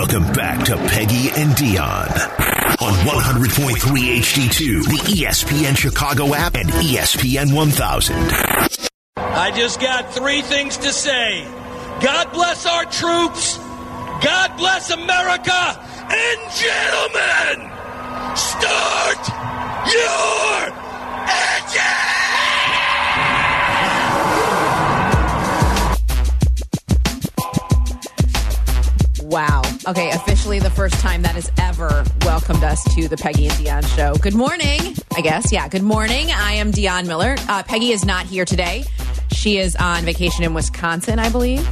Welcome back to Peggy and Dionne on 100.3 HD2, the ESPN Chicago app, and ESPN 1000. I just got three things to say. God bless our troops. God bless America. And gentlemen, start your Wow. Okay, officially the first time that has ever welcomed us to the Peggy and Dionne show. Good morning, I guess. Yeah, good morning. I am Dionne Miller. Uh, Peggy is not here today. She is on vacation in Wisconsin, I believe.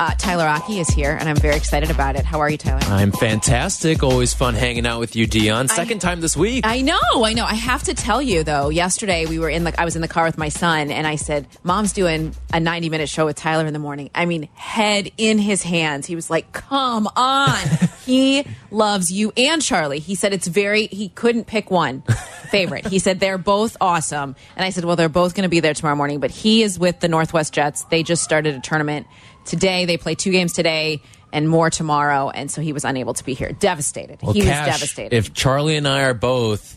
Uh, Tyler Aki is here, and I'm very excited about it. How are you, Tyler? I'm fantastic. Always fun hanging out with you, Dionne. Second time this week. I know, I know. I have to tell you though. Yesterday we were in the. I was in the car with my son, and I said, "Mom's doing a 90 minute show with Tyler in the morning." I mean, head in his hands. He was like, "Come on!" he loves you and Charlie. He said it's very. He couldn't pick one favorite. He said they're both awesome, and I said, "Well, they're both going to be there tomorrow morning." But he is with the Northwest Jets. They just started a tournament today. They play two games today. And more tomorrow, and so he was unable to be here. Devastated. Well, he Cash, was devastated. If Charlie and I are both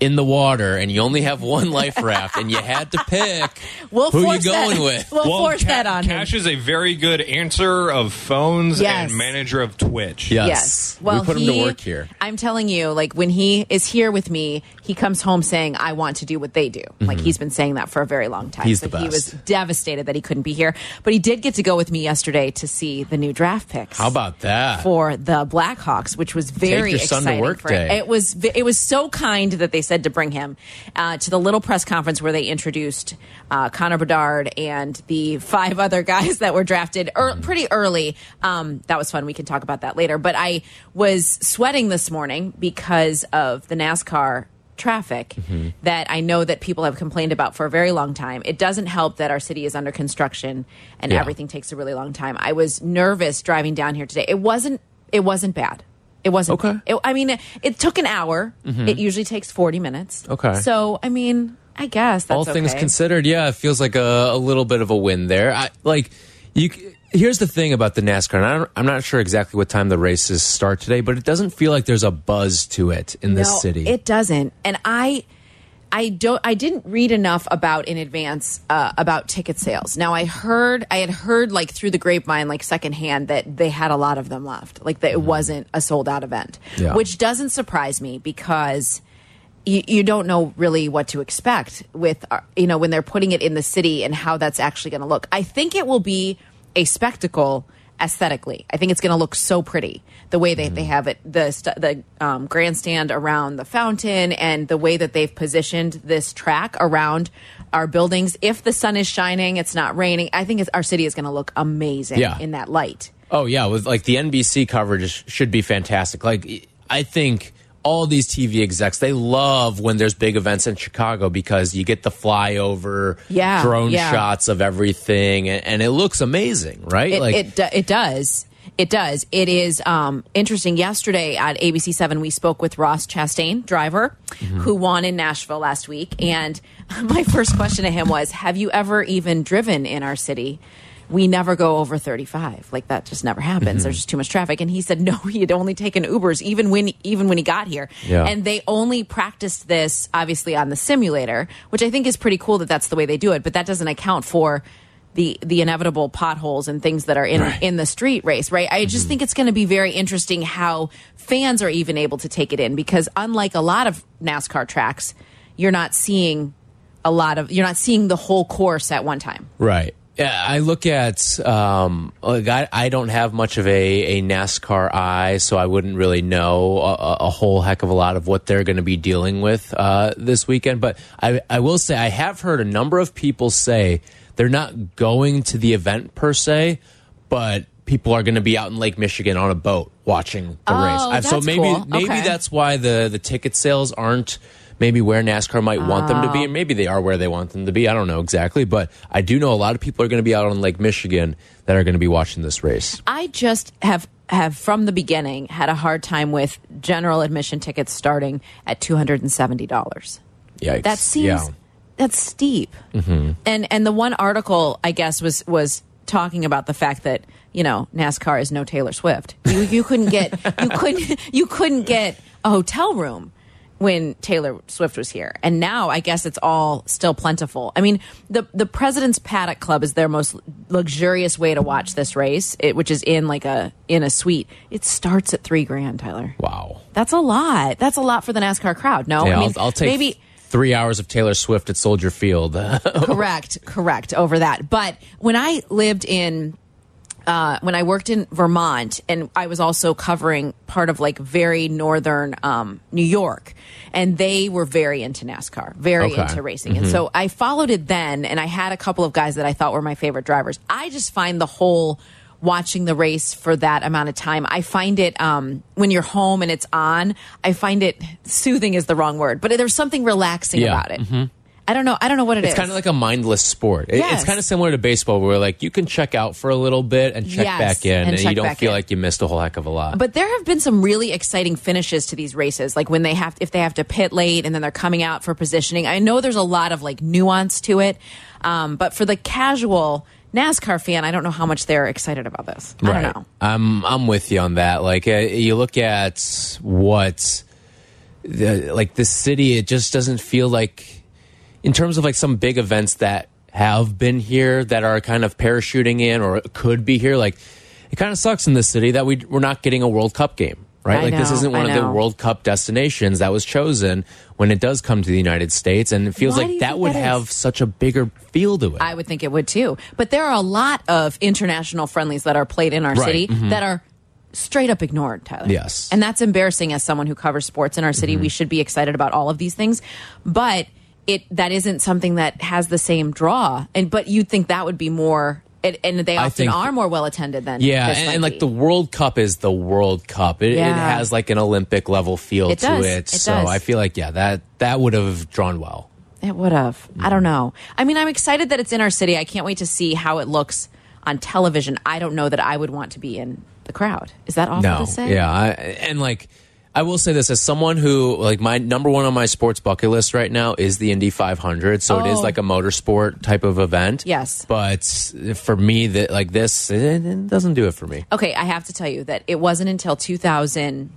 in the water and you only have one life raft and you had to pick, We'll who you going that. with? We'll force Ca- that on him. Cash is a very good answer of phones Yes. and manager of Twitch. Yes. Yes. Well, we put him to work here. I'm telling you, like when he is here with me, he comes home saying, "I want to do what they do." Like he's been saying that for a very long time. Mm-hmm. He's so the He was devastated that he couldn't be here, but he did get to go with me yesterday to see the new draft picks. How about that? for the Blackhawks, which was very your son to exciting work for day. It was it was so kind that they said to bring him uh, to the little press conference where they introduced uh, Connor Bedard and the five other guys that were drafted ear pretty early. Um, that was fun. We can talk about that later. But I was sweating this morning because of the NASCAR traffic Mm-hmm. that I know that people have complained about for a very long time. It doesn't help that our city is under construction and Yeah. everything takes a really long time. I was nervous driving down here today. It wasn't it wasn't bad. It wasn't Okay. it- I mean, it, it took an hour. Mm-hmm. It usually takes 40 minutes. Okay. So, I mean, I guess that's All things okay. considered, yeah, it feels like a, a little bit of a win there. I, like you. Here's the thing about the NASCAR, and I don't, I'm not sure exactly what time the races start today, but it doesn't feel like there's a buzz to it in this city. It doesn't. And I I don't I didn't read enough about in advance uh, about ticket sales. Now I heard I had heard like through the grapevine like secondhand that they had a lot of them left. Like that it wasn't a sold out event. Mm-hmm. Yeah. Which doesn't surprise me because you, you don't know really what to expect with uh, you know when they're putting it in the city and how that's actually going to look. I think it will be a spectacle aesthetically. I think it's going to look so pretty the way they, they have it the the um, grandstand around the fountain and the way that they've positioned this track around our buildings. If the sun is shining, it's not raining. I think it's, our city is going to look amazing Yeah. in that light. Oh yeah, with like the NBC coverage should be fantastic. Like I think all these TV execs they love when there's big events in Chicago because you get the flyover, Yeah, drone yeah. shots of everything, and, and it looks amazing, right? It, like it, do- it does. It does. It is um, interesting. Yesterday at ABC Seven, we spoke with Ross Chastain, driver, Mm-hmm. who won in Nashville last week. And my first question to him was, "Have you ever even driven in our city?" We never go over 35. Like that just never happens. Mm-hmm. There's just too much traffic. And he said no, he had only taken Ubers even when even when he got here. Yeah. And they only practiced this obviously on the simulator, which I think is pretty cool that that's the way they do it. But that doesn't account for the the inevitable potholes and things that are in in the street race, right? I just think it's going to be very interesting how fans are even able to take it in because unlike a lot of NASCAR tracks, you're not seeing a lot of you're not seeing the whole course at one time. Right. Yeah, I look at um, like I, I don't have much of a, a NASCAR eye, so I wouldn't really know a, a whole heck of a lot of what they're going to be dealing with uh, this weekend. But I, I will say I have heard a number of people say they're not going to the event per se, but people are going to be out in Lake Michigan on a boat watching the Oh, race. So maybe cool. maybe Okay. that's why the the ticket sales aren't maybe where NASCAR might want them to be, Oh. and maybe they are where they want them to be. I don't know exactly, but I do know a lot of people are going to be out on Lake Michigan that are going to be watching this race. I just have have from the beginning had a hard time with general admission tickets starting at two hundred and seventy dollars. Yikes! That seems yeah. that's steep. Mm-hmm. And and the one article I guess was was talking about the fact that you know NASCAR is no Taylor Swift. You you couldn't get you couldn't you couldn't get a hotel room when Taylor Swift was here. And now I guess it's all still plentiful. I mean, the the President's Paddock Club is their most luxurious way to watch this race, it, which is in like a in a suite. It starts at 3 grand, Tyler. Wow. That's a lot. That's a lot for the NASCAR crowd. No, Yeah, I mean, I'll, I'll take maybe three hours of Taylor Swift at Soldier Field. correct, correct over that. But when I lived in uh, when I worked in Vermont, and I was also covering part of like very northern um, New York, and they were very into NASCAR, very Okay. into racing, and so I followed it then. And I had a couple of guys that I thought were my favorite drivers. I just find the whole watching the race for that amount of time i find it um, when you're home and it's on i find it soothing is the wrong word but there's something relaxing Yeah. about it i don't know i don't know what it is. it's kind of like a mindless sport. It- Yes. It's kind of similar to baseball, where like you can check out for a little bit and check Yes, back in, and and, you don't feel in. like you missed a whole heck of a lot. But there have been some really exciting finishes to these races, like when they have if they have to pit late and then they're coming out for positioning. I know there's a lot of like nuance to it, um, but for the casual NASCAR fan, I don't know how much they're excited about this. I don't know. I'm I'm with you on that. Like uh, you look at what the, like the city, it just doesn't feel like in terms of like some big events that have been here that are kind of parachuting in or could be here. Like it kind of sucks in this city that we we're not getting a World Cup game. Right, I like this isn't one of the. World Cup destinations that was chosen when it does come to the United States, and it feels Why like that would that have such a bigger feel to it. I would think it would too. But there are a lot of international friendlies that are played in our Right, city mhm. that are straight up ignored, Tyler. Yes. And that's embarrassing as someone who covers sports in our city. We should be excited about all of these things. But it that isn't something that has the same draw. And but you'd think that would be more it, and they often think- are more well attended than Yeah, and, and like the World Cup is the World Cup. It, it has like an Olympic level feel It to does. it. So does. I feel like yeah, that that would have drawn well. It would have. Mm-hmm. I don't know. I mean, I'm excited that it's in our city. I can't wait to see how it looks on television. I don't know that I would want to be in the crowd. Is that awful No, to say? yeah, I, and like I will say this as someone who like my number one on my sports bucket list right now is the Indy 500. So it is Oh. like a motorsport type of event. Yes. but for me, that like this, it, it doesn't do it for me. Okay, I have to tell you that it wasn't until 2000,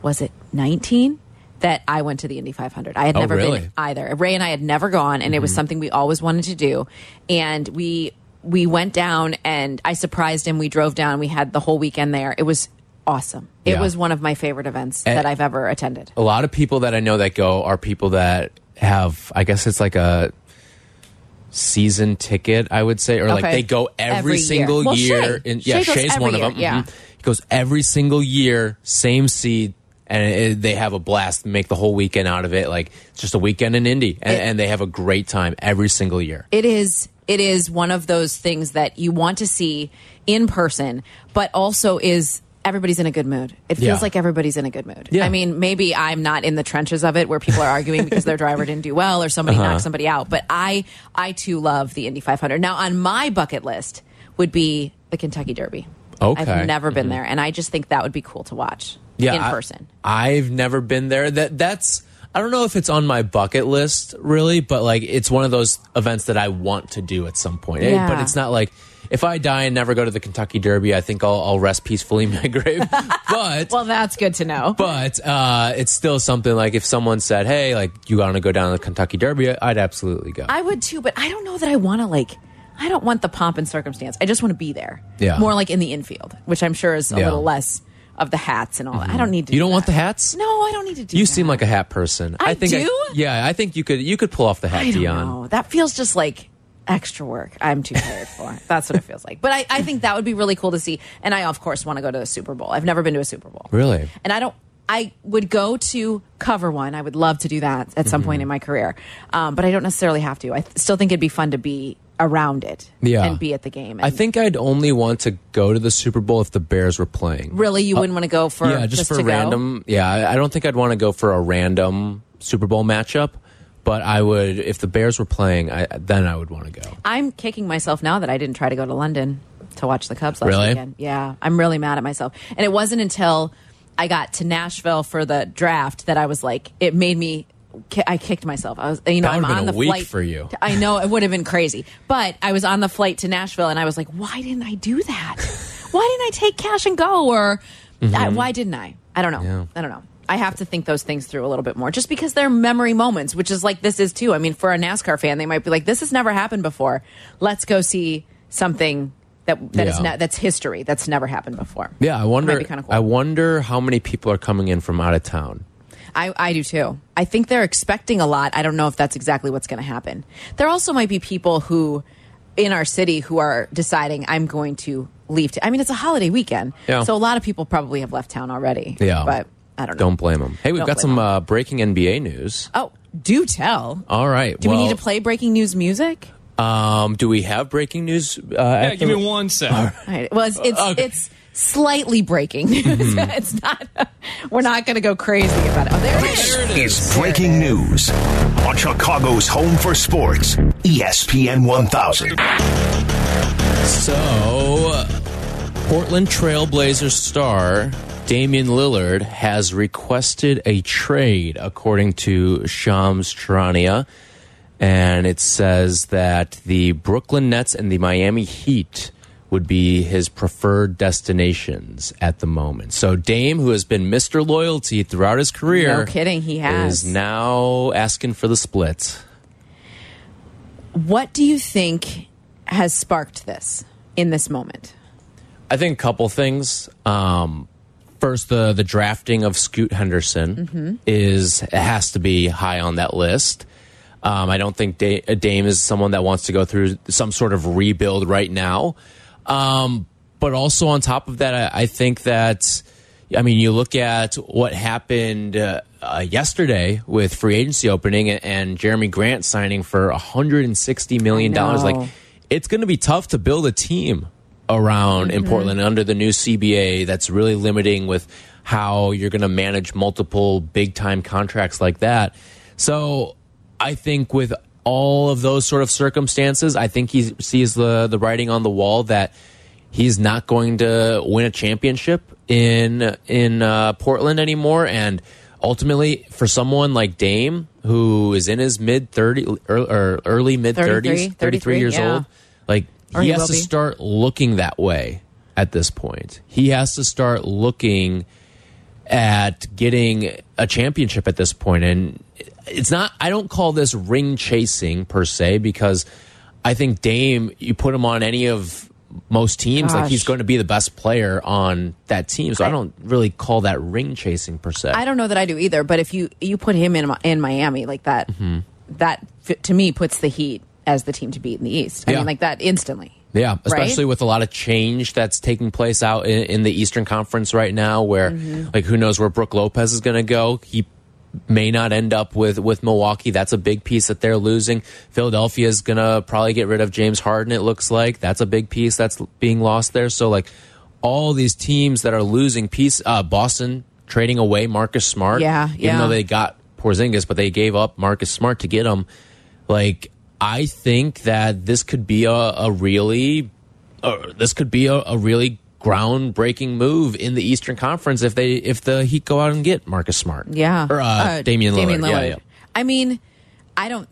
was it 19? That I went to the Indy 500. I had Oh, never really? been either. Ray and I had never gone, and it was mm-hmm. something we always wanted to do. And we we went down, and I surprised him. We drove down. We had the whole weekend there. It was awesome. It Yeah. was one of my favorite events And- that I've ever attended. a lot of people that I know that go are people that have, I guess it's like a season ticket, I would say, or like they go every, Every year. single Well, year. Shay. in, yeah, Shay Shay's one year, of them. yeah. Mhm. He goes every single year, same seat. And it, they have a blast, make the whole weekend out of it. Like it's just a weekend in Indy, and, It- and they have a great time every single year. it is it is one of those things that you want to see in person but also is everybody's in a good mood it feels Yeah. like everybody's in a good mood Yeah. i mean maybe i'm not in the trenches of it where people are arguing because their driver didn't do well or somebody Uh-huh. knocked somebody out but i i too love the indy 500 now on my bucket list would be the kentucky derby Okay. I've never been there and i just think that would be cool to watch yeah, in I- person I've never been there. That that's I don't know if it's on my bucket list really, but like it's one of those events that I want to do at some point. Yeah. But it's not like if I die and never go to the Kentucky Derby, I think I'll, I'll rest peacefully in my grave. but well that's good to know but uh, it's still something like if someone said, "Hey, like you want to go down to the Kentucky Derby," I'd absolutely go. I would too, but I don't know that I want to like. I don't want the pomp and circumstance. I just want to be there. Yeah. More like in the infield, which I'm sure is a Yeah. little less of the hats and all that. I don't need to. you do don't want the hats? No, I don't need to do. You that. seem like a hat person. I think do? yeah, I think you could you could pull off the hat, I don't Dionne. know. That feels just like extra work. I'm too tired for. That's what it feels like. But I, I think that would be really cool to see. And I of course want to go to the Super Bowl. I've never been to a Super Bowl. Really? And I don't. I would go to cover one. I would love to do that at some Mm-hmm. point in my career, um, but I don't necessarily have to. I still think it'd be fun to be around it Yeah. and be at the game. I think I'd only want to go to the Super Bowl if the Bears were playing. really you wouldn't want to go for yeah, just, for to go? random. Yeah, I don't think I'd want to go for a random Super Bowl matchup, but I would if the Bears were playing. I, then I would want to go. I'm kicking myself now that I didn't try to go to London to watch the Cubs last Really? weekend. Yeah, I'm really mad at myself. And it wasn't until I got to Nashville for the draft that I was like, it made me I kicked myself. I was, you know, I'm on the a week flight for you. I know it would have been crazy, but I was on the flight to Nashville, and I was like, why didn't I do that? why didn't I take cash and go? Or I, why didn't I? I don't know. Mm-hmm. Yeah. I don't know. I have to think those things through a little bit more, just because they're memory moments, which is like this is too. I mean, for a NASCAR fan, they might be like, "This has never happened before. Let's go see something that that is Yeah. ne- that's history that's never happened before." Yeah, I wonder. cool. I wonder how many people are coming in from out of town. I, I do too. I think they're expecting a lot. I don't know if that's exactly what's going to happen. There also might be people who, in our city, who are deciding, I'm going to leave. To, I mean, it's a holiday weekend. Yeah. So a lot of people probably have left town already. Yeah, But I don't know. Don't blame them. Hey, we've Don't got some uh, breaking NBA news. Oh, do tell. All right. Do well, we need to play breaking news music? Um, do we have breaking news? Uh, Yeah, give me one sec. All right. Well, it's it's, Okay. it's slightly breaking news. Mm-hmm. it's not. We're not going to go crazy about it. Oh, there it is. This is breaking news on Chicago's home for sports, ESPN 1000. So, uh, Portland Trailblazers star Damian Lillard has requested a trade, according to Shams Charania. And it says that the Brooklyn Nets and the Miami Heat would be his preferred destinations at the moment. So Dame, who has been Mr. Loyalty throughout his career, No kidding, he has. is now asking for the split. What do you think has sparked this in this moment? I think a couple things. Um, first, the the drafting of Scoot Henderson is has to be high on that list. Um, I don't think Dame is someone that wants to go through some sort of rebuild right now. Um, but also on top of that, I, I think that I mean you look at what happened uh, uh, yesterday with free agency opening and, and Jerami Grant signing for 160 million dollars. Like it's going to be tough to build a team around in Portland under the new CBA that's really limiting with how you're going to manage multiple big time contracts like that. So I think with all of those sort of circumstances, I think he sees the the writing on the wall that he's not going to win a championship in in uh, Portland anymore, and ultimately for someone like Dame who is in his mid 30 or, early mid thirties, 33 years yeah. old like he he has to be. start looking that way at this point he has to start looking at getting a championship at this point and it's not i don't call this ring chasing per se because i think dame you put him on any of most teams like he's going to be the best player on that team so i, don't really call that ring chasing per se I don't know that I do either. But if you you put him in in Miami like that, mm-hmm. that to me puts the Heat as the team to beat in the East. I Yeah. mean, like that instantly. Yeah, especially Right? with a lot of change that's taking place out in, in the Eastern Conference right now, where like who knows where Brook Lopez is going to go. He may not end up with with Milwaukee. That's a big piece that they're losing. Philadelphia is going to probably get rid of James Harden. It looks like that's a big piece that's being lost there. So like all these teams that are losing piece, uh, Boston trading away Marcus Smart. Yeah, even yeah. though they got Porzingis, but they gave up Marcus Smart to get him. Like I think that this could be a, a really, uh, this could be a, a really groundbreaking move in the Eastern Conference if they if the Heat go out and get Marcus Smart. Yeah, or uh, Damian Lillard. Yeah, yeah. I mean, I don't.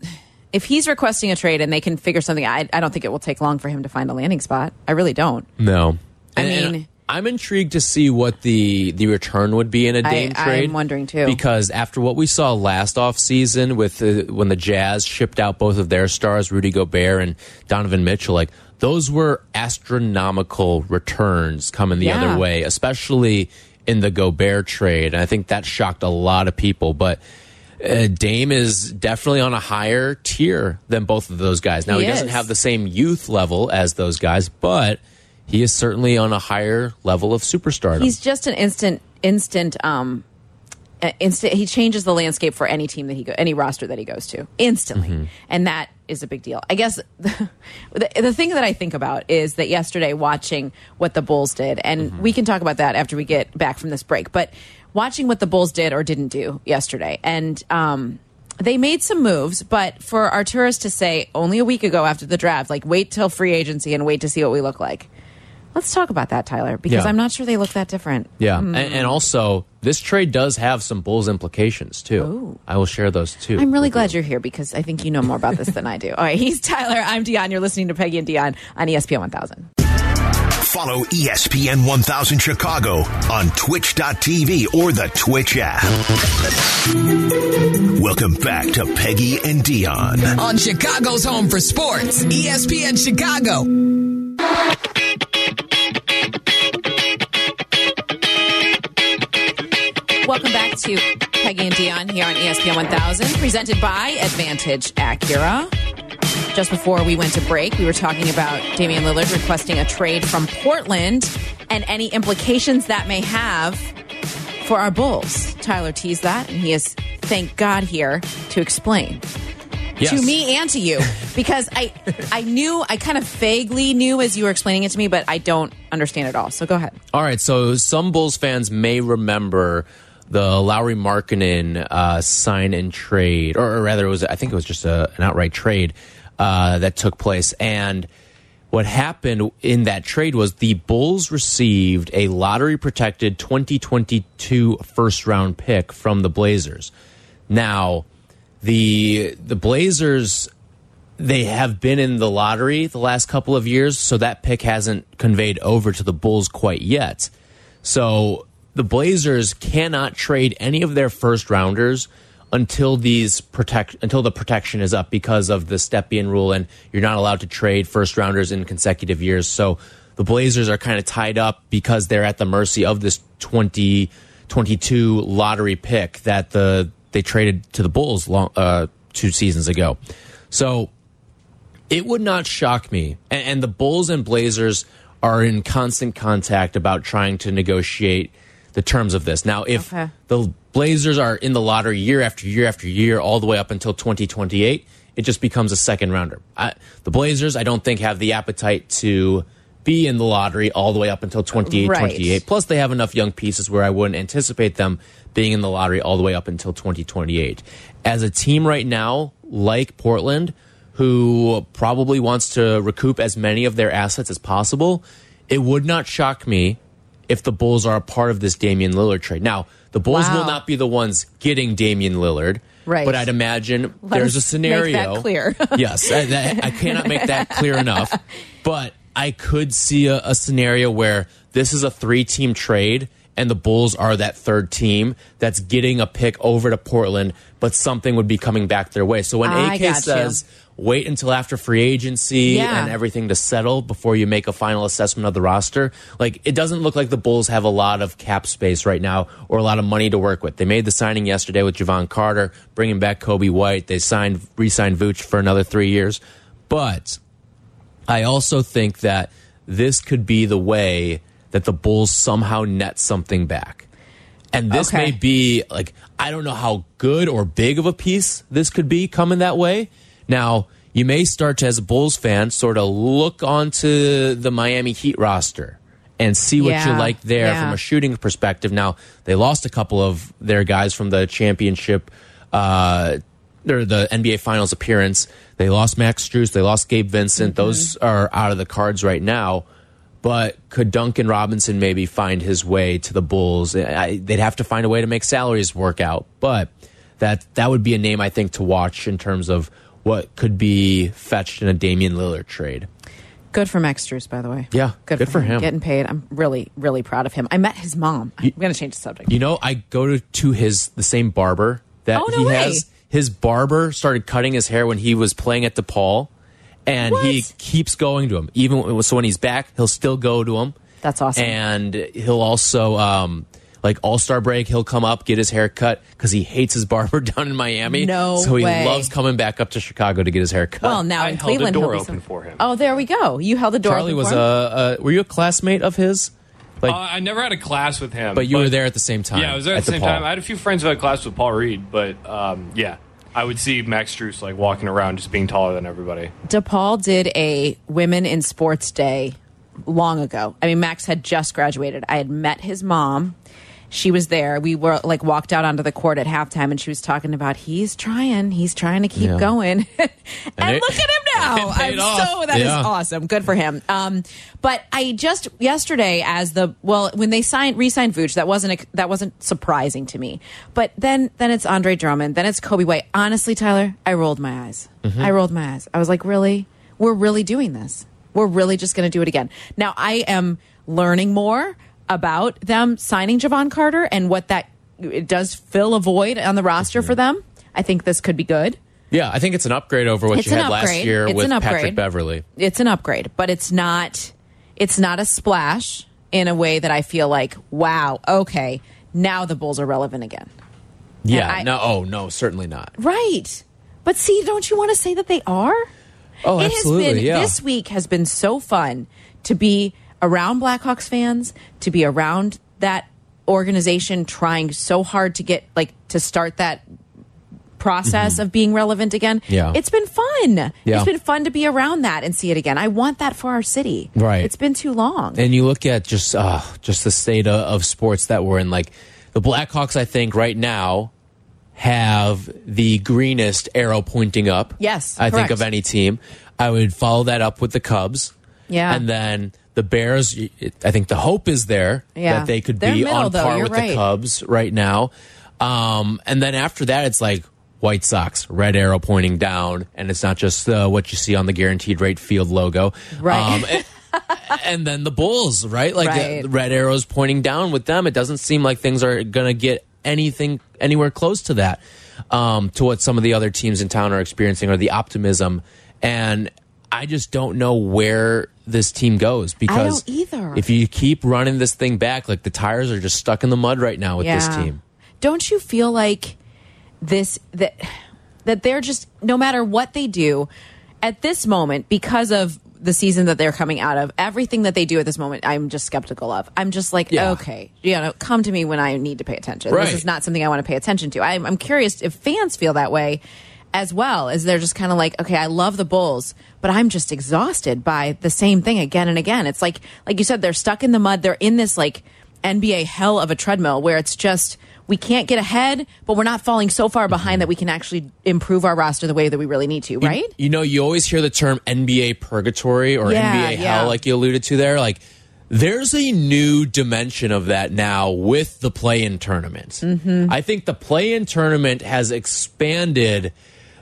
If he's requesting a trade and they can figure something, I, I don't think it will take long for him to find a landing spot. I really don't. No, I And- and mean- I'm intrigued to see what the the return would be in a Dame trade. I'm wondering, too. because after what we saw last offseason with the, when the Jazz shipped out both of their stars, Rudy Gobert and Donovan Mitchell, like those were astronomical returns coming the Yeah. other way, especially in the Gobert trade. And I think that shocked a lot of people, but. Uh, Dame is definitely on a higher tier than both of those guys. Now he, He doesn't have the same youth level as those guys, but he is certainly on a higher level of superstardom. He's just an instant, instant, um, instant. He changes the landscape for any team that he go, any roster that he goes to instantly, Mm-hmm. and that is a big deal. I guess the, the, the thing that I think about is that yesterday watching what the Bulls did, and Mm-hmm. we can talk about that after we get back from this break, but watching what the Bulls did or didn't do yesterday, and um, they made some moves, but for Arturas to say only a week ago after the draft, like wait till free agency and wait to see what we look like. Let's talk about that, Tyler, because Yeah. I'm not sure they look that different. yeah, hmm. and, and also this trade does have some Bulls implications too. Ooh. I will share those too. I'm really glad you. you're here because I think you know more about this than I do. All right, he's Tyler. I'm Dionne. You're listening to Peggy and Dionne on ESPN 1000. Follow ESPN 1000 Chicago on twitch.tv or the Twitch app. Welcome back to Peggy and Dionne. on Chicago's home for sports, ESPN Chicago. Welcome back to Peggy and Dionne here on ESPN 1000, presented by Advantage Acura. Just before we went to break, we were talking about Damian Lillard requesting a trade from Portland and any implications that may have for our Bulls. Tyler teased that, and he is, thank God, here to explain Yes. to me and to you because I I knew I kind of vaguely knew as you were explaining it to me, but I don't understand it all. So go ahead. All right, so some Bulls fans may remember the Lauri Markkanen uh, sign and trade, or, or rather, it was I think it was just a, an outright trade uh, that took place. And what happened in that trade was the Bulls received a lottery protected 2022 first round pick from the Blazers. Now, the the Blazers they have been in the lottery the last couple of years, so that pick hasn't conveyed over to the Bulls quite yet. So the Blazers cannot trade any of their first rounders until these protect until the protection is up because of the Stepien rule, and you're not allowed to trade first rounders in consecutive years. So the Blazers are kind of tied up because they're at the mercy of this 2022 lottery pick that the they traded to the Bulls long, uh, two seasons ago. So it would not shock me. And, and the Bulls and Blazers are in constant contact about trying to negotiate the terms of this. Now, if Okay. the Blazers are in the lottery year after year after year, all the way up until 2028, it just becomes a second rounder. I, the Blazers, I don't think, have the appetite to be in the lottery all the way up until 28, Right. 28. Plus, they have enough young pieces where I wouldn't anticipate them being in the lottery all the way up until 2028. As a team right now, like Portland, who probably wants to recoup as many of their assets as possible, it would not shock me if the Bulls are a part of this Damian Lillard trade. Now, the Bulls Wow. will not be the ones getting Damian Lillard. Right. But I'd imagine Let there's a scenario. that clear. yes, I, that- I cannot make that clear enough. But I could see a, a scenario where this is a three team trade and the Bulls are that third team that's getting a pick over to Portland, but something would be coming back their way. So when I AK says, you. Wait until after free agency Yeah. and everything to settle before you make a final assessment of the roster. Like it doesn't look like the Bulls have a lot of cap space right now or a lot of money to work with. They made the signing yesterday with Jevon Carter, bringing back Coby White. They signed re-signed Vooch for another three years, but I also think that this could be the way that the Bulls somehow net something back. And this Okay. may be like I don't know how good or big of a piece this could be coming that way. Now, you may start to as a Bulls fan sort of look onto the Miami Heat roster and see what you like there yeah. from a shooting perspective. Now, they lost a couple of their guys from the championship uh or the NBA Finals appearance. They lost Max Strus, they lost Gabe Vincent. Mm-hmm. Those are out of the cards right now. But could Duncan Robinson maybe find his way to the Bulls? I, they'd have to find a way to make salaries work out. But that that would be a name I think to watch in terms of what could be fetched in a Damian Lillard trade. Good for Max Strus, by the way. Yeah, good, good for him. Getting paid. I'm really, really proud of him. I met his mom. I'm going to change the subject. You know, I go to, to his the same barber that Oh, no he way. has. His barber started cutting his hair when he was playing at DePaul, and he keeps going to him. Even so, when he's back, he'll still go to him. That's awesome. And he'll also um, like All Star break, he'll come up get his hair cut because he hates his barber down in Miami. No so he way. loves coming back up to Chicago to get his hair cut. well, now I in held the Cleveland, door he'll open some- for him. Oh, there we go. You held the door. Charlie open was for a, him? a were you a classmate of his? Like, Uh, I never had a class with him, but you were there at the same time. Yeah, I was there at, the same DePaul. time. I had a few friends who had class with Paul Reed, but um, yeah, I would see Max Strus like walking around just being taller than everybody. DePaul did a Women in Sports Day long ago. I mean, Max had just graduated. I had met his mom, she was there. We were like walked out onto the court at halftime, and she was talking about he's trying, he's trying to keep Yeah. going. and it- look at him now. I'm off. so that is Yeah. awesome. Good for him. Um, but I just yesterday, as the well, when they signed re-signed Vooch, that wasn't a, that wasn't surprising to me. But then then it's Andre Drummond, then it's Coby White. Honestly, Tyler, I rolled my eyes. Mm-hmm. I rolled my eyes. I was like, really? We're really doing this. We're really just going to do it again. Now I am learning more about them signing Jevon Carter and what that it does fill a void on the roster for them. I think this could be good. Yeah, I think it's an upgrade over what It's you had last upgrade. year It's with an Patrick upgrade. Beverley. It's an upgrade, but it's not it's not a splash in a way that I feel like, wow, okay, now the Bulls are relevant again. Yeah, I- no, oh no, certainly not. Right. But see, don't you want to say that they are? Oh, it absolutely, has been yeah. this week has been so fun to be around Blackhawks fans, to be around that organization trying so hard to get like to start that process of being relevant again. Yeah. It's been fun. Yeah. It's been fun to be around that and see it again. I want that for our city. Right. It's been too long. And you look at just uh, just the state of, of sports that we're in. Like the Blackhawks, I think right now have the greenest arrow pointing up. Yes, I think of any team. I would follow that up with the Cubs. Yeah. and then the Bears. I think the hope is there Yeah. that they could They're be middle, on though. par You're with right. the Cubs right now. Um, and then after that, it's like. White Sox, red arrow pointing down, and it's not just uh, what you see on the guaranteed rate field logo. Right. Um, and- and then the Bulls, right? Like Right. the red arrows pointing down with them. It doesn't seem like things are going to get anything anywhere close to that, um, to what some of the other teams in town are experiencing, or the optimism. And I just don't know where this team goes because either. if you keep running this thing back, like the tires are just stuck in the mud right now with this team. Don't you feel like this that that they're just no matter what they do at this moment because of the season that they're coming out of, everything that they do at this moment, I'm just skeptical of. I'm just like, Yeah. okay, you know, come to me when I need to pay attention. Right. This is not something I want to pay attention to. I'm, I'm curious if fans feel that way as well, as they're just kind of like, okay, I love the Bulls, but I'm just exhausted by the same thing again and again. It's like, like you said, they're stuck in the mud. They're in this like NBA hell of a treadmill where it's just we can't get ahead, but we're not falling so far behind that we can actually improve our roster the way that we really need to, right? You know, you always hear the term NBA purgatory or Yeah, NBA yeah. hell, like you alluded to there. Like, there's a new dimension of that now with the play in tournament. Mm-hmm. I think the play in tournament has expanded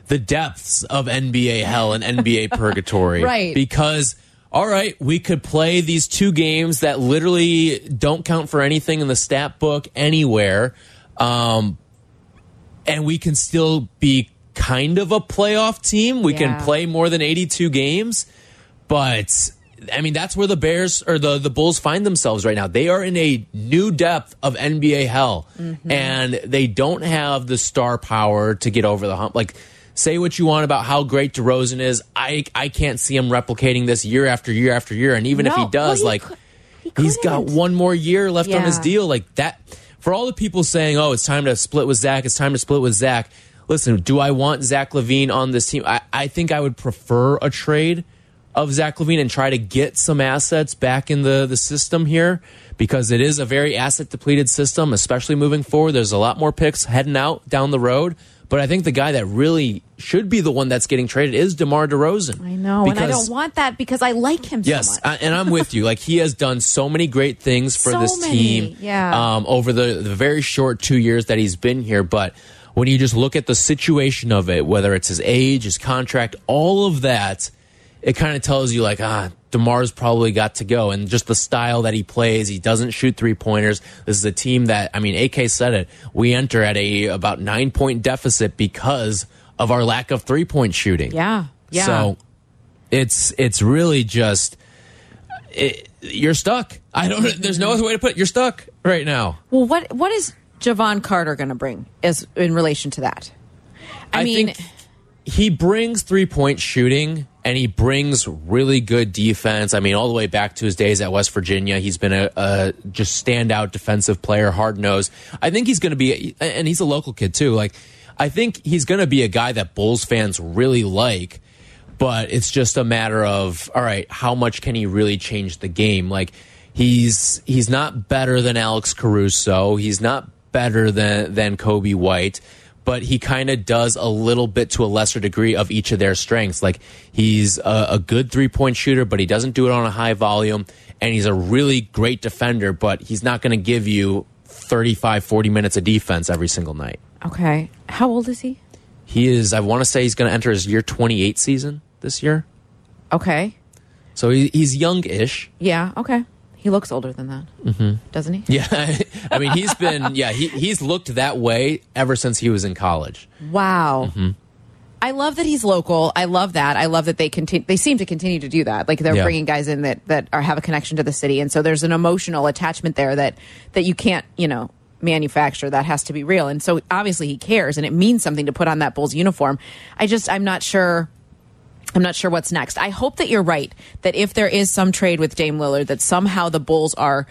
the depths of NBA hell and NBA purgatory. Right. Because. All right, we could play these two games that literally don't count for anything in the stat book anywhere. Um, and we can still be kind of a playoff team. We Yeah. can play more than 82 games, but I mean that's where the Bears or the the Bulls find themselves right now. They are in a new depth of NBA hell and they don't have the star power to get over the hump. Like say what you want about how great DeRozan is, I I can't see him replicating this year after year after year. And even if he does well, he like he he's got one more year left on his deal. Like that for all the people saying oh it's time to split with zach it's time to split with zach listen do i want zach lavine on this team? I, I think i would prefer a trade of zach lavine and try to get some assets back in the, the system here because it is a very asset depleted system especially moving forward. There's a lot more picks heading out down the road but i think the guy that really should be the one that's getting traded is demar DeRozan. I know, and I don't want that because I like him so Yes, much. I- and I'm with you. Like he has done so many great things for So this many, team, yeah. um, over the the very short two years that he's been here. But when you just look at the situation of it, whether it's his age, his contract, all of that, it kind of tells you like ah. Demar's probably got to go, and just the style that he plays, he doesn't shoot three pointers. This is a team that, I mean, AK said it. We enter at a about nine point deficit because of our lack of three point shooting. yeah, yeah. So it's it's really just it, you're stuck. I don't. There's no other way to put it. You're stuck right now. well, what what is Jevon Carter going to bring as in relation to that? I, mean, think he brings three point shooting and he brings really good defense. I mean, all the way back to his days at West Virginia, he's been a, a just standout defensive player, hard nosed. I think he's going to be, and he's a local kid too. Like, I think he's going to be a guy that Bulls fans really like. But it's just a matter of all right, how much can he really change the game? Like he's he's not better than Alex Caruso. He's not better than than Coby White, but he kind of does a little bit to a lesser degree of each of their strengths. Like he's a, a good three point shooter, but he doesn't do it on a high volume, and he's a really great defender, but he's not going to give you 35, 40 minutes of defense every single night. Okay. How old is he? He is. I want to say he's going to enter his year 28 season this year. Okay. So he, he's young-ish. Yeah. Okay. He looks older than that, mm-hmm. doesn't he? Yeah, I mean he's been yeah he he's looked that way ever since he was in college. Wow. Mm-hmm. I love that he's local. I love that. I love that they continue. They seem to continue to do that. Like they're Yeah. bringing guys in that that are have a connection to the city, and so there's an emotional attachment there that that you can't you know manufacture. That has to be real. And so obviously he cares, and it means something to put on that Bulls uniform. I just I'm not sure. I'm not sure what's next. I hope that you're right. That if there is some trade with Dame Lillard, that somehow the Bulls are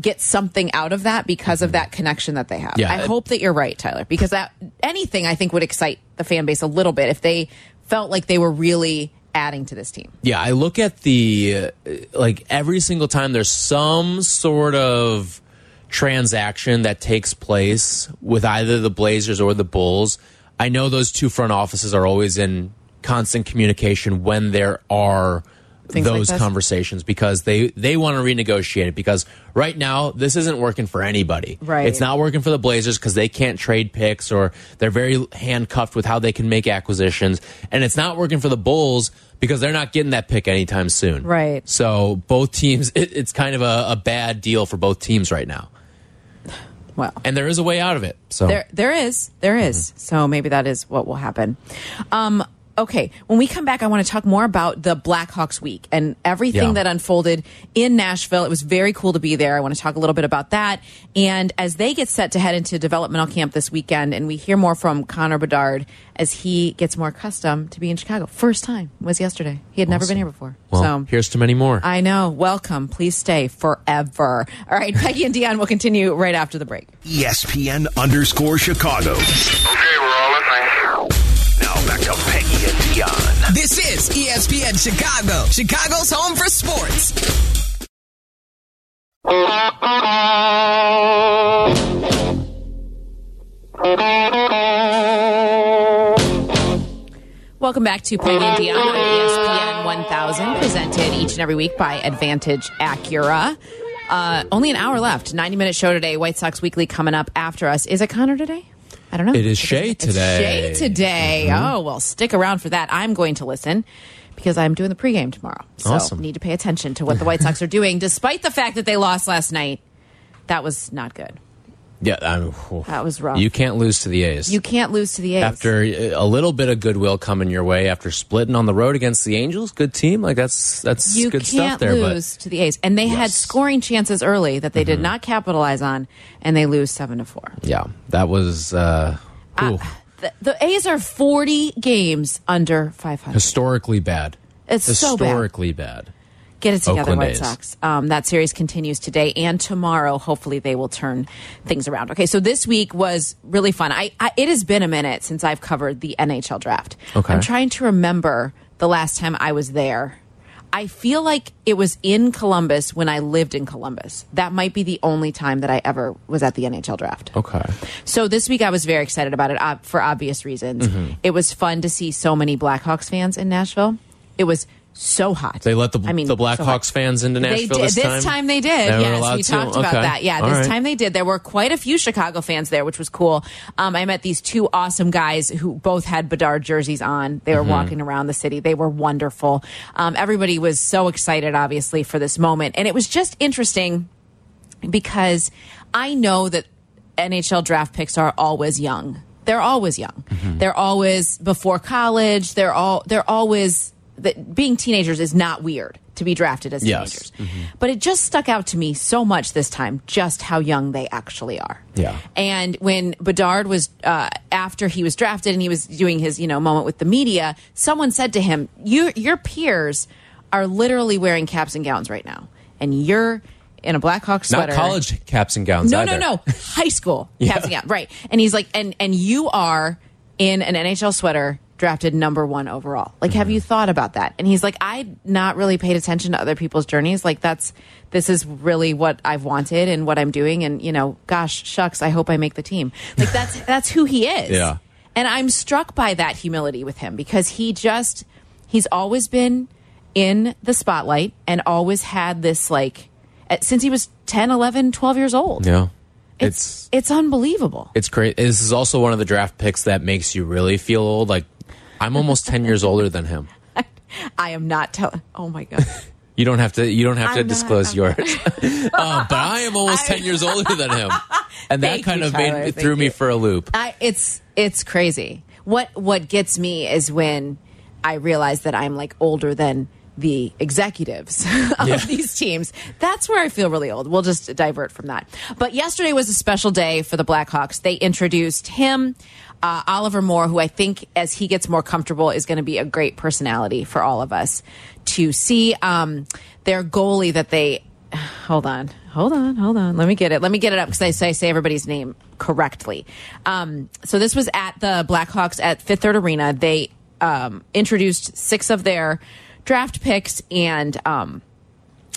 get something out of that because of that connection that they have. Yeah. I hope that you're right, Tyler, because that anything I think would excite the fan base a little bit if they felt like they were really adding to this team. Yeah, I look at the uh, like every single time there's some sort of transaction that takes place with either the Blazers or the Bulls. I know those two front offices are always in constant communication when there are Things those this? conversations because they they want to renegotiate it because right now this isn't working for anybody. Right. It's not working for the Blazers because they can't trade picks or they're very handcuffed with how they can make acquisitions, and it's not working for the Bulls because they're not getting that pick anytime soon. Right. So both teams, it, it's kind of a, a bad deal for both teams right now, Well, and there is a way out of it. So There, there is, there is. Mm-hmm. So maybe that is what will happen. Um, okay, when we come back, I want to talk more about the Blackhawks week and everything Yeah. that unfolded in Nashville. It was very cool to be there. I want to talk a little bit about that. And as they get set to head into developmental camp this weekend, and we hear more from Connor Bedard as he gets more accustomed to being in Chicago. First time was yesterday. He had never been here before. well, so here's to many more. I know. Welcome. Please stay forever. All right, Peggy and Dionne will continue right after the break. ESPN underscore Chicago. Okay, we're all ESPN Chicago, Chicago's home for sports. Welcome back to Peggy and Dionne on ESPN 1000, presented each and every week by Advantage Acura. Uh, only an hour left. 90 minute show today. White Sox Weekly coming up after us. Is it Connor today? I don't know. It is Shay It's today. Shay today. Mm-hmm. Oh, well, stick around for that. I'm going to listen because I'm doing the pregame tomorrow. So Awesome. need to pay attention to what the White Sox are doing, despite the fact that they lost last night. That was not good. yeah, I'm, That was rough. You can't lose to the A's. You can't lose to the A's. after a little bit of goodwill coming your way after splitting on the road against the Angels, good team. Like that's that's you good can't stuff there. lose to the A's, and they had Yes. Mm-hmm. scoring chances early that they did not capitalize on, and they lose seven to four. Yeah, that was uh, The, the A's are forty games under five hundred. historically bad. It's so bad. historically bad. Get it together, Oakland White A's. Sox. Um, that series continues today and tomorrow. Hopefully, they will turn things around. Okay, so this week was really fun. I, I it has been a minute since I've covered the NHL draft. Okay. I'm trying to remember the last time I was there. I feel like it was in Columbus when I lived in Columbus. That might be the only time that I ever was at the NHL draft. Okay. So this week I was very excited about it uh, for obvious reasons. Mm-hmm. It was fun to see so many Blackhawks fans in Nashville. It was so hot. They let the I mean, the so. Blackhawks fans into They Nashville did. this time. they did. They yes, we to? talked about Okay. that. Yeah, All this right. time they did. There were quite a few Chicago fans there, which was cool. Um, I met these two awesome guys who both had Bedard jerseys on. They were Mm-hmm. walking around the city. They were wonderful. Um, everybody was so excited, obviously, for this moment, and it was just interesting because I know that NHL draft picks are always young. They're always young. They're always before college. They're all they're always that being teenagers is not weird to be drafted as Yes. teenagers. But it just stuck out to me so much this time just how young they actually are. Yeah. And when Bedard was uh, after he was drafted and he was doing his you know moment with the media, someone said to him, "Your your peers are literally wearing caps and gowns right now, and you're." In a Blackhawks Not sweater, college caps and gowns. no, either. no, no. High school caps and gowns. Right. And he's like, and and you are in an NHL sweater drafted number one overall. Like, have you mm-hmm. thought about that? And he's like, I not really paid attention to other people's journeys. Like, that's this is really what I've wanted and what I'm doing. And you know, gosh, shucks, I hope I make the team. Like, that's that's who he is. Yeah. And I'm struck by that humility with him because he just he's always been in the spotlight and always had this like since he was 10, 11, 12 years old. Yeah. It's it's unbelievable. It's great. This is also one of the draft picks that makes you really feel old. Like I'm almost ten years older than him. I am not telling. Oh my god. You don't have to. You don't have to I'm not- disclose I'm yours. uh, but I am almost I- ten years older than him, and that kind you, of Tyler. made threw me for a loop. I, it's it's crazy. What what gets me is when I realize that I'm like older than the executives of these teams. That's where I feel really old. We'll just divert from that. But yesterday was a special day for the Blackhawks. They introduced him, uh, Oliver Moore, who I think as he gets more comfortable is going to be a great personality for all of us to see. Um, their goalie that they hold on, hold on, hold on. Let me get it. Let me get it up because I say say everybody's name correctly. Um, so this was at the Blackhawks at Fifth Third Arena. They um, introduced six of their draft picks and um,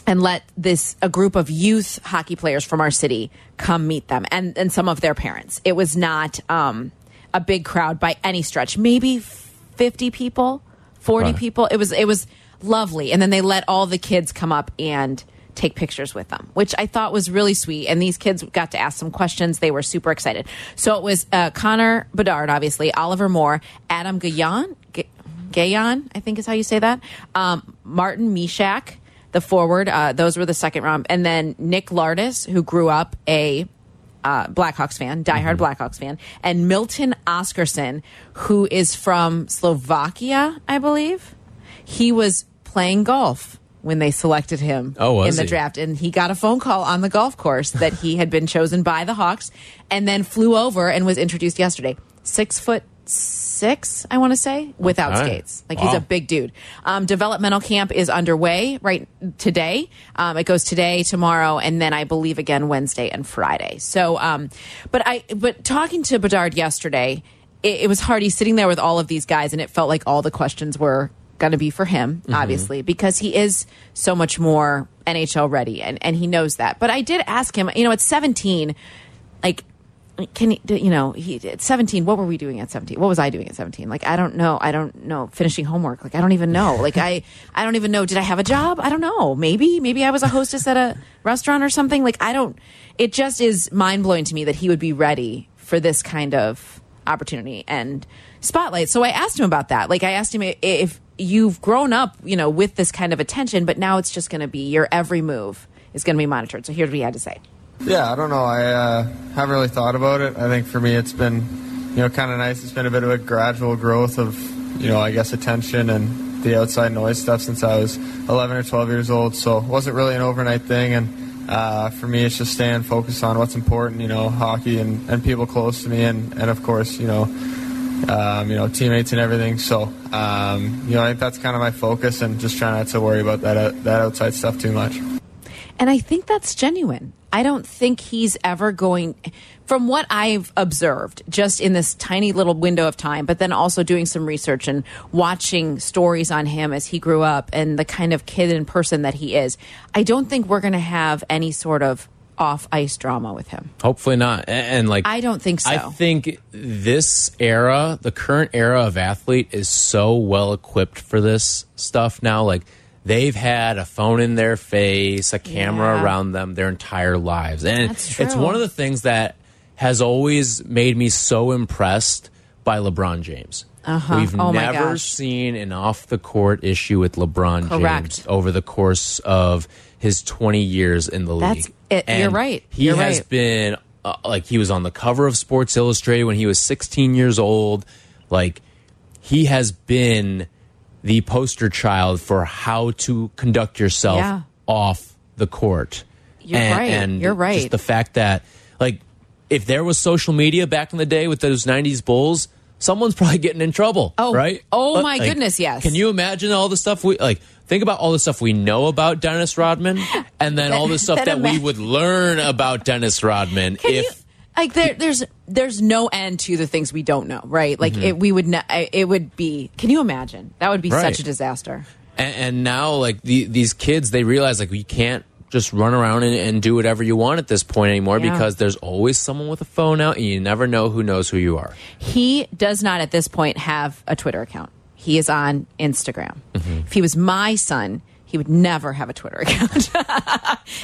and let this a group of youth hockey players from our city come meet them and and some of their parents. It was not um, a big crowd by any stretch. Maybe fifty people, forty Wow. people. It was it was lovely. And then they let all the kids come up and take pictures with them, which I thought was really sweet. And these kids got to ask some questions. They were super excited. So it was uh, Connor Bedard, obviously, Oliver Moore, Adam Gajan, G- Gajan, I think is how you say that, um, Martin Misiak, the forward. Uh, those were the second round. And then Nick Lardis, who grew up a uh, Blackhawks fan, diehard Blackhawks fan, and Milton Oscarson, who is from Slovakia, I believe. He was playing golf when they selected him Oh, in the he? draft, and he got a phone call on the golf course that he had been chosen by the Hawks, and then flew over and was introduced yesterday. Six foot six, I want to say, without Okay. skates. Like he's a big dude. Um, developmental camp is underway right today. Um, it goes today, tomorrow, and then I believe again Wednesday and Friday. So, um, but I, but talking to Bedard yesterday, it, it was hard. He's sitting there with all of these guys, and it felt like all the questions were going to be for him, obviously, because he is so much more NHL ready, and and he knows that. But I did ask him, you know, at 17, like can you, you know he at 17 what were we doing at 17 what was i doing at 17 like i don't know. I don't know. Finishing homework. Like i don't even know. Like i i don't even know. Did i have a job? I don't know. Maybe maybe i was a hostess at a restaurant or something. Like i don't it just is mind-blowing to me that he would be ready for this kind of opportunity and spotlight. So i asked him about that. Like i asked him if you've grown up you know with this kind of attention but now it's just going to be your every move is going to be monitored. So here's what he had to say Yeah, I don't know. I uh, haven't really thought about it. I think for me, it's been, you know, kind of nice. It's been a bit of a gradual growth of, you know, I guess attention and the outside noise stuff since I was 11 or 12 years old. So it wasn't really an overnight thing. And uh, for me, it's just staying focused on what's important, you know, hockey and, and people close to me, and, and of course, you know, um, you know, teammates and everything. So, um, you know, I think that's kind of my focus, and just trying not to worry about that uh, that outside stuff too much. And I think that's genuine. I don't think he's ever going, from what I've observed, just in this tiny little window of time, but then also doing some research and watching stories on him as he grew up and the kind of kid and person that he is. I don't think we're going to have any sort of off ice drama with him. Hopefully not. And, like I don't think so. I think this era, the current era of athlete, is so well equipped for this stuff now. Like they've had a phone in their face, a camera Yeah. around them their entire lives, and it's one of the things that has always made me so impressed by LeBron James. Uh-huh. We've Oh never seen an off the court issue with LeBron Correct. James over the course of his 20 years in the league. That's it. You're right. He You're has right. been uh, like he was on the cover of Sports Illustrated when he was 16 years old. Like he has been the poster child for how to conduct yourself Yeah. off the court. You're and, right. And You're right. Just the fact that like if there was social media back in the day with those 90s Bulls, someone's probably getting in trouble. Oh, right? oh my like, goodness, yes. Can you imagine all the stuff we like? Think about all the stuff we know about Dennis Rodman, and then all the stuff Then that we would learn about Dennis Rodman if you like there, there's there's no end to the things we don't know, right? Like mm-hmm. it, we would it would be. Can you imagine? That would be Right. such a disaster. And, and now, like the, these kids, they realize like we can't just run around and, and do whatever you want at this point anymore Yeah. because there's always someone with a phone out, and you never know who knows who you are. He does not at this point have a Twitter account. He is on Instagram. Mm-hmm. If he was my son, he would never have a Twitter account.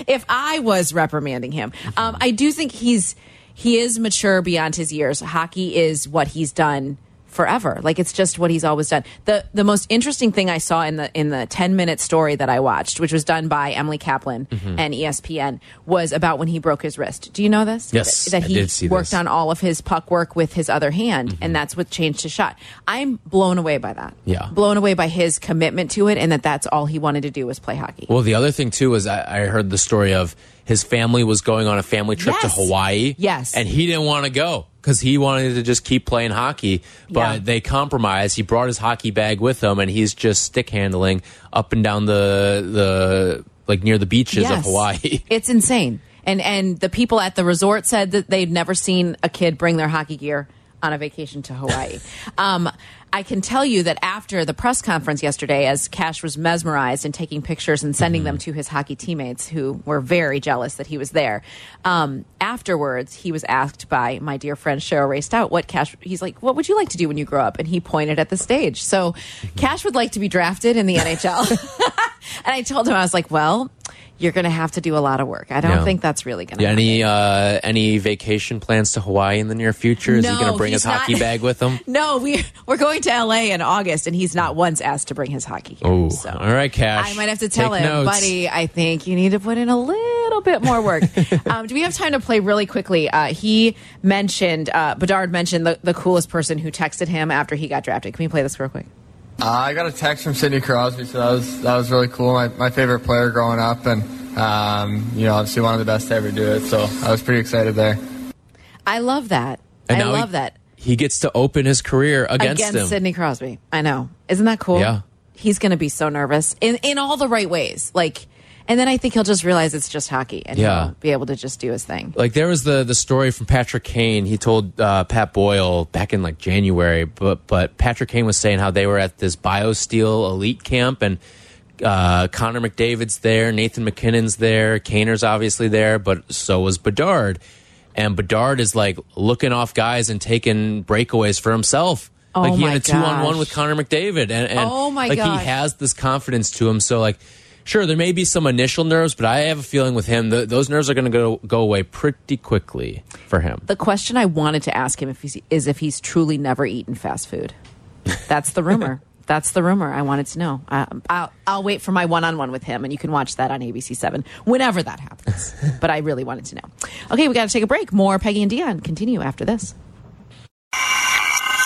if I was reprimanding him, mm-hmm. um, I do think he's he is mature beyond his years. Hockey is what he's done forever. Like it's just what he's always done. The the most interesting thing I saw in the in the 10 minute story that I watched, which was done by Emily Kaplan mm-hmm. and E ESPN, was about when he broke his wrist. Do you know this? Yes, that he did see worked this. on all of his puck work with his other hand, mm-hmm. and that's what changed his shot. I'm blown away by that. Yeah. blown away by his commitment to it, and that that's all he wanted to do was play hockey. Well, the other thing too is I, I heard the story of his family was going on a family trip to Hawaii. Yes. and he didn't want to go because he wanted to just keep playing hockey. But Yeah. they compromised. He brought his hockey bag with him, and he's just stick handling up and down the the like near the beaches of Hawaii. It's insane. And and the people at the resort said that they'd never seen a kid bring their hockey gear on a vacation to Hawaii. um, I can tell you that after the press conference yesterday, as Cash was mesmerized and taking pictures and sending them to his hockey teammates, who were very jealous that he was there. Um, afterwards, he was asked by my dear friend Cheryl Raye-Stout what Cash. He's like, "What would you like to do when you grow up?" And he pointed at the stage. So, Cash would like to be drafted in the NHL. and I told him I was like, "Well." You're going to have to do a lot of work. I don't Yeah. think that's really going to Yeah, any uh, any vacation plans to Hawaii in the near future? Is he going to bring his not. hockey bag with him? No, we we're going to LA in August, and he's not once asked to bring his hockey. Oh, so all right, Cash. I might have to tell Take him, notes. buddy. I think you need to put in a little bit more work. um, do we have time to play really quickly? Uh, he mentioned uh, Bedard mentioned the, the coolest person who texted him after he got drafted. Can we play this real quick? Uh, I got a text from Sidney Crosby, so that was that was really cool. My, my favorite player growing up, and um, you know, obviously one of the best to ever do it. So I was pretty excited there. I love that. And I now he- love that He gets to open his career against, against. Sidney Crosby. I know. Isn't that cool? Yeah. He's going to be so nervous in in all the right ways. Like, and then I think he'll just realize it's just hockey, and Yeah. he'll be able to just do his thing. like there was the the story from Patrick Kane. He told uh, Pat Boyle back in like January, but but Patrick Kane was saying how they were at this BioSteel elite camp and uh, Connor McDavid's there, Nathan MacKinnon's there, Kaner's obviously there, but so was Bedard. And Bedard is like looking off guys and taking breakaways for himself. Oh like he had a two on one with Connor McDavid, and, and Oh my like gosh. he has this confidence to him. So like, sure, there may be some initial nerves, but I have a feeling with him, th those nerves are going to go go away pretty quickly for him. The question I wanted to ask him if he's, is if he's truly never eaten fast food. That's the rumor. That's the rumor. I wanted to know. I, I'll, I'll wait for my one-on-one with him, and you can watch that on ABC Seven whenever that happens. but I really wanted to know. Okay, we got to take a break. More Peggy and Dionne continue after this.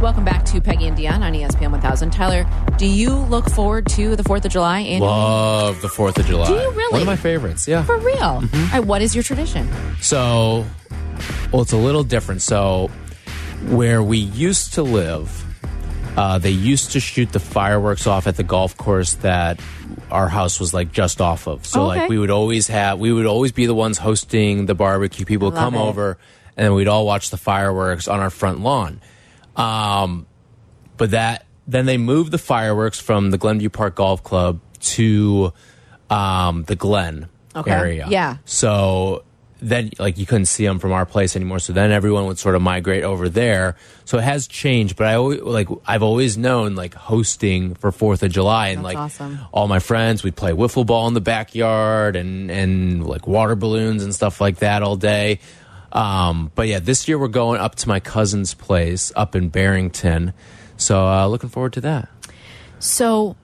Welcome back to Peggy and Dionne on ESPN 1000. Tyler, do you look forward to the 4th of July annually? Love the Fourth of July. Do you really? One of my favorites. Yeah. For real? All right, what is your tradition? So, well, it's a little different. So, where we used to live, uh, they used to shoot the fireworks off at the golf course that our house was like just off of. So, okay. like, we would always have, we would always be the ones hosting the barbecue. People would come it. over, and then we'd all watch the fireworks on our front lawn. Um, but that then they moved the fireworks from the Glenview Park Golf Club to um, the Glen Okay. area. Yeah. So then, like, you couldn't see them from our place anymore. So then everyone would sort of migrate over there. So it has changed. But I always like I've always known like hosting for Fourth of July and That's like awesome. all my friends we'd play wiffle ball in the backyard and and like water balloons and stuff like that all day. Um, but yeah, this year we're going up to my cousin's place up in Barrington. So uh, looking forward to that. So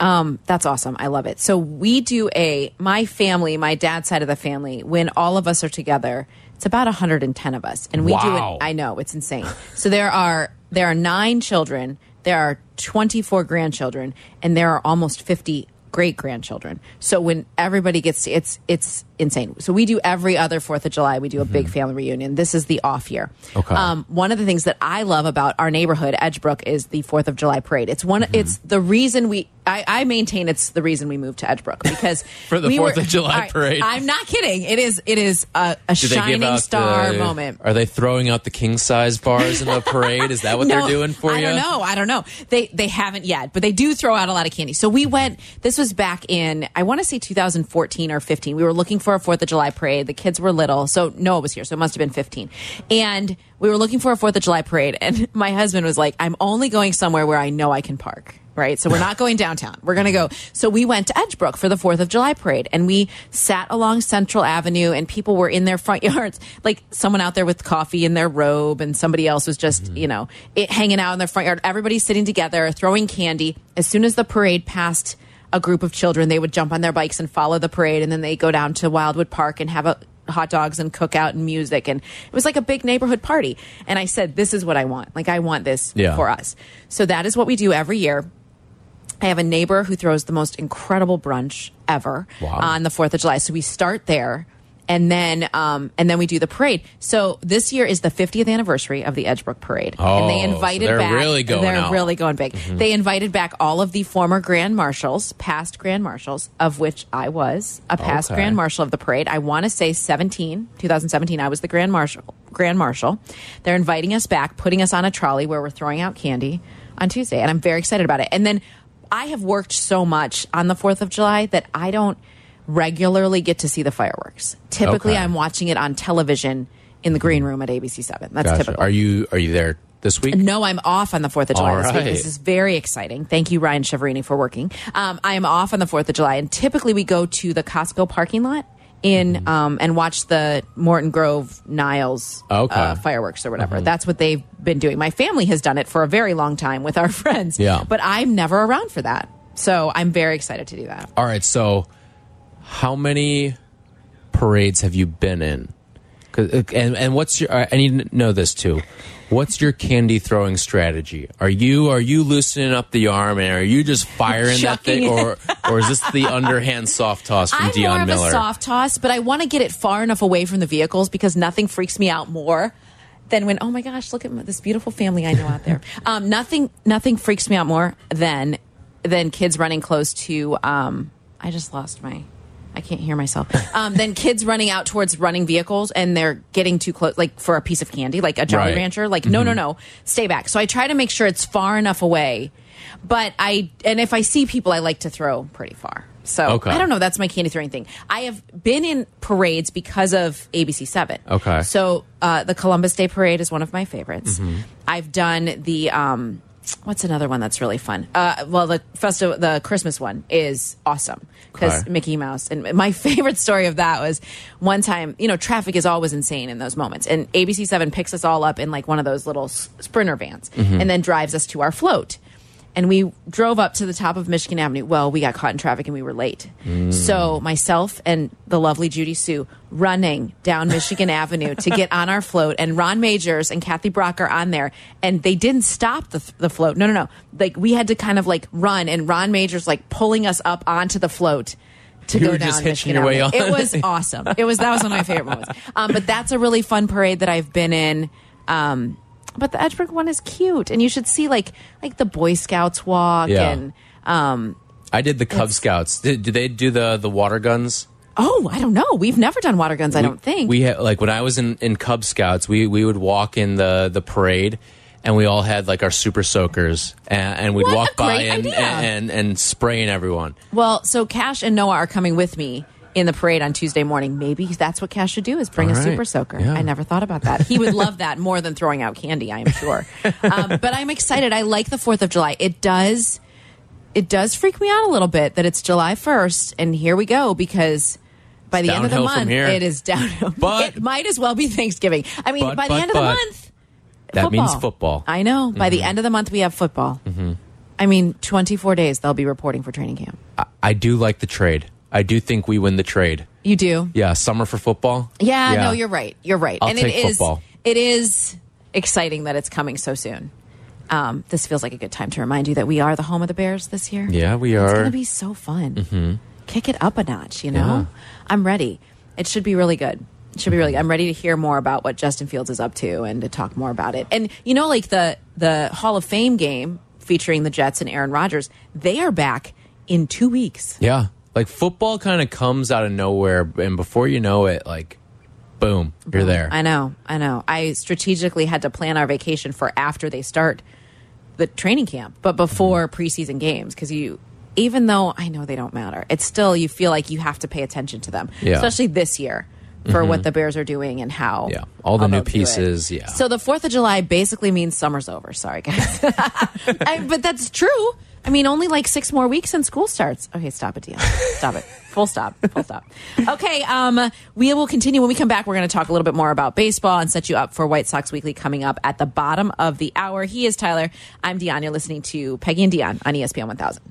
um, that's awesome. I love it. So we do a my family, my dad's side of the family, when all of us are together, it's about 110 of us. And we do it I know, it's insane. so there are there are 9 children, there are 24 grandchildren, and there are almost 50 great grandchildren. So when everybody gets to, it's it's insane. So we do every other Fourth of July. We do a big family reunion. This is the off year. Mm-hmm. Okay. Um, one of the things that I love about our neighborhood, Edgebrook, is the Fourth of July parade. It's one. It's the reason we. I, I maintain it's the reason we moved to Edgebrook because For the we 4th were- of July right, parade. I'm not kidding. It is. It is a, a Do they give shining star the- moment. Are they throwing out the king size bars in the parade? Is that what they're doing for I you? don't know. I don't know. They they haven't yet, but they do throw out a lot of candy. So we went. This was back in I want to say 2014 or 15. We were looking for a Fourth of July parade. The kids were little, so Noah was here, so it must have been 15. And we were looking for a Fourth of July parade, and my husband was like, "I'm only going somewhere where I know I can park." Right. So we're not going downtown. We're going to go. So we went to Edgebrook for the 4th of July parade and we sat along Central Avenue and people were in their front yards, like someone out there with coffee in their robe and somebody else was just, mm-hmm. you know, it, hanging out in their front yard. Everybody's sitting together, throwing candy. As soon as the parade passed a group of children, they would jump on their bikes and follow the parade and then they go down to Wildwood Park and have a hot dogs and cookout and music and it was like a big neighborhood party. And I said, this is what I want. Like I want this Yeah. for us. So that is what we do every year. I have a neighbor who throws the most incredible brunch ever Wow. on the Fourth of July. So we start there, and then um, and then we do the parade. So this year is the 50th anniversary of the Edgebrook Parade, and they Oh, so invited they're back. really going they're out. Really going big. They invited back all of the former grand marshals, past grand marshals, of which I was a past Okay. grand marshal of the parade. I want to say 17, 2017. I was the grand marshal. Grand marshal. They're inviting us back, putting us on a trolley where we're throwing out candy on Tuesday, and I'm very excited about it. And then I have worked so much on the 4th of July that I don't regularly get to see the fireworks. Typically, Okay. I'm watching it on television in the green room at ABC7. That's Gotcha. typical. Are you are you there this week? No, I'm off on the 4th of July All this week. This is very exciting. Thank you, Ryan Chiaverini, for working. Um, I am off on the 4th of July, and typically we go to the Costco parking lot in um, and watch the Morton Grove Niles Okay. Mm-hmm. uh, fireworks or whatever. That's what they've been doing. My family has done it for a very long time with our friends. Yeah. But I'm never around for that. So I'm very excited to do that. All right. So, how many parades have you been in? uh, And and what's your? I need to know this too. What's your candy throwing strategy? Are you are you loosening up the arm and are you just firing that thing, or or is this the underhand soft toss from I'm Dionne more of Miller? a soft toss, but I want to get it far enough away from the vehicles because nothing freaks me out more than when oh my gosh, look at this beautiful family I know out there. um, nothing, nothing freaks me out more than than kids running close to. Um, I just lost my. I can't hear myself. Um, then kids running out towards running vehicles and they're getting too close, like for a piece of candy, like a Jolly Right. Rancher. Like, no, no, no, stay back. So I try to make sure it's far enough away. But I, and if I see people, I like to throw pretty far. So Okay. I don't know. That's my candy throwing thing. I have been in parades because of ABC Seven. Okay. So uh, the Columbus Day Parade is one of my favorites. Mm-hmm. I've done the um, what's another one that's really fun? Uh, well, the festival, the Christmas one is awesome because Okay. Mickey Mouse. And my favorite story of that was one time. You know, traffic is always insane in those moments, and ABC Seven picks us all up in like one of those little sprinter vans, Mm-hmm. and then drives us to our float and we drove up to the top of Michigan Avenue. Well, we got caught in traffic and we were late. So myself and the lovely Judy Hsu running down Michigan Avenue to get on our float, and Ron Magers and Kathy Brock are on there, and they didn't stop the, the float. No, no, no. Like we had to kind of like run, and Ron Magers like pulling us up onto the float. To You go were down Michigan your way Avenue. It was awesome. It was that was one of my favorite moments. Um, but that's a really fun parade that I've been in. Um, but the Edgebrook one is cute, and you should see like like the Boy Scouts walk Yeah. and um. I did the Cub Scouts. Did, do they do the the water guns? Oh, I don't know. We've never done water guns. I don't think. we had like when I was in, in Cub Scouts, we we would walk in the the parade, and we all had like our super soakers, and, and we'd What a walk by great and, idea. and and spraying everyone. well, so Cash and Noah are coming with me in the parade on Tuesday morning. Maybe that's what Cash should do is bring All a right. super soaker. Yeah. I never thought about that. He would love that more than throwing out candy. I am sure. um, but I'm excited. I like the Fourth of July. It does. It does freak me out a little bit that it's July 1st, and here we go because. By the end of the month, it is downhill. But- it might as well be Thanksgiving. I mean, But- by the but- end of the month, That means football. I know. By the end of the month, we have football. Mm-hmm. I mean, 24 days they'll be reporting for training camp. I, I do like the trade. I do think we win the trade. You do? Yeah, summer for football. Yeah, no, you're right. You're right. I'll and take it is football. it is exciting that it's coming so soon. Um, this feels like a good time to remind you that we are the home of the Bears this year. Yeah, we are. It's going to be so fun. Kick it up a notch, you know? Yeah. I'm ready. It should be really good. It should be really good. I'm ready to hear more about what Justin Fields is up to and to talk more about it. And you know, like the the Hall of Fame game featuring the Jets and Aaron Rodgers, they are back in two weeks. Yeah. Like football kind of comes out of nowhere, and before you know it, like, boom, you're there. I know, I know. I strategically had to plan our vacation for after they start the training camp, but before Mm-hmm. preseason games because you. Even though I know they don't matter, it's still you feel like you have to pay attention to them, Yeah. especially this year for what the Bears are doing and how. Mm-hmm. Yeah. All the new they'll do it. pieces, yeah. So the Fourth of July basically means summer's over. Sorry, guys, I, but that's true. I mean, only like six more weeks and school starts. Okay, stop it, Dionne. Stop it. Full stop. Full stop. Okay, um, we will continue when we come back. We're going to talk a little bit more about baseball and set you up for White Sox Weekly coming up at the bottom of the hour. He is Tyler. I'm Dionne. You're listening to Peggy and Dionne on ESPN 1000.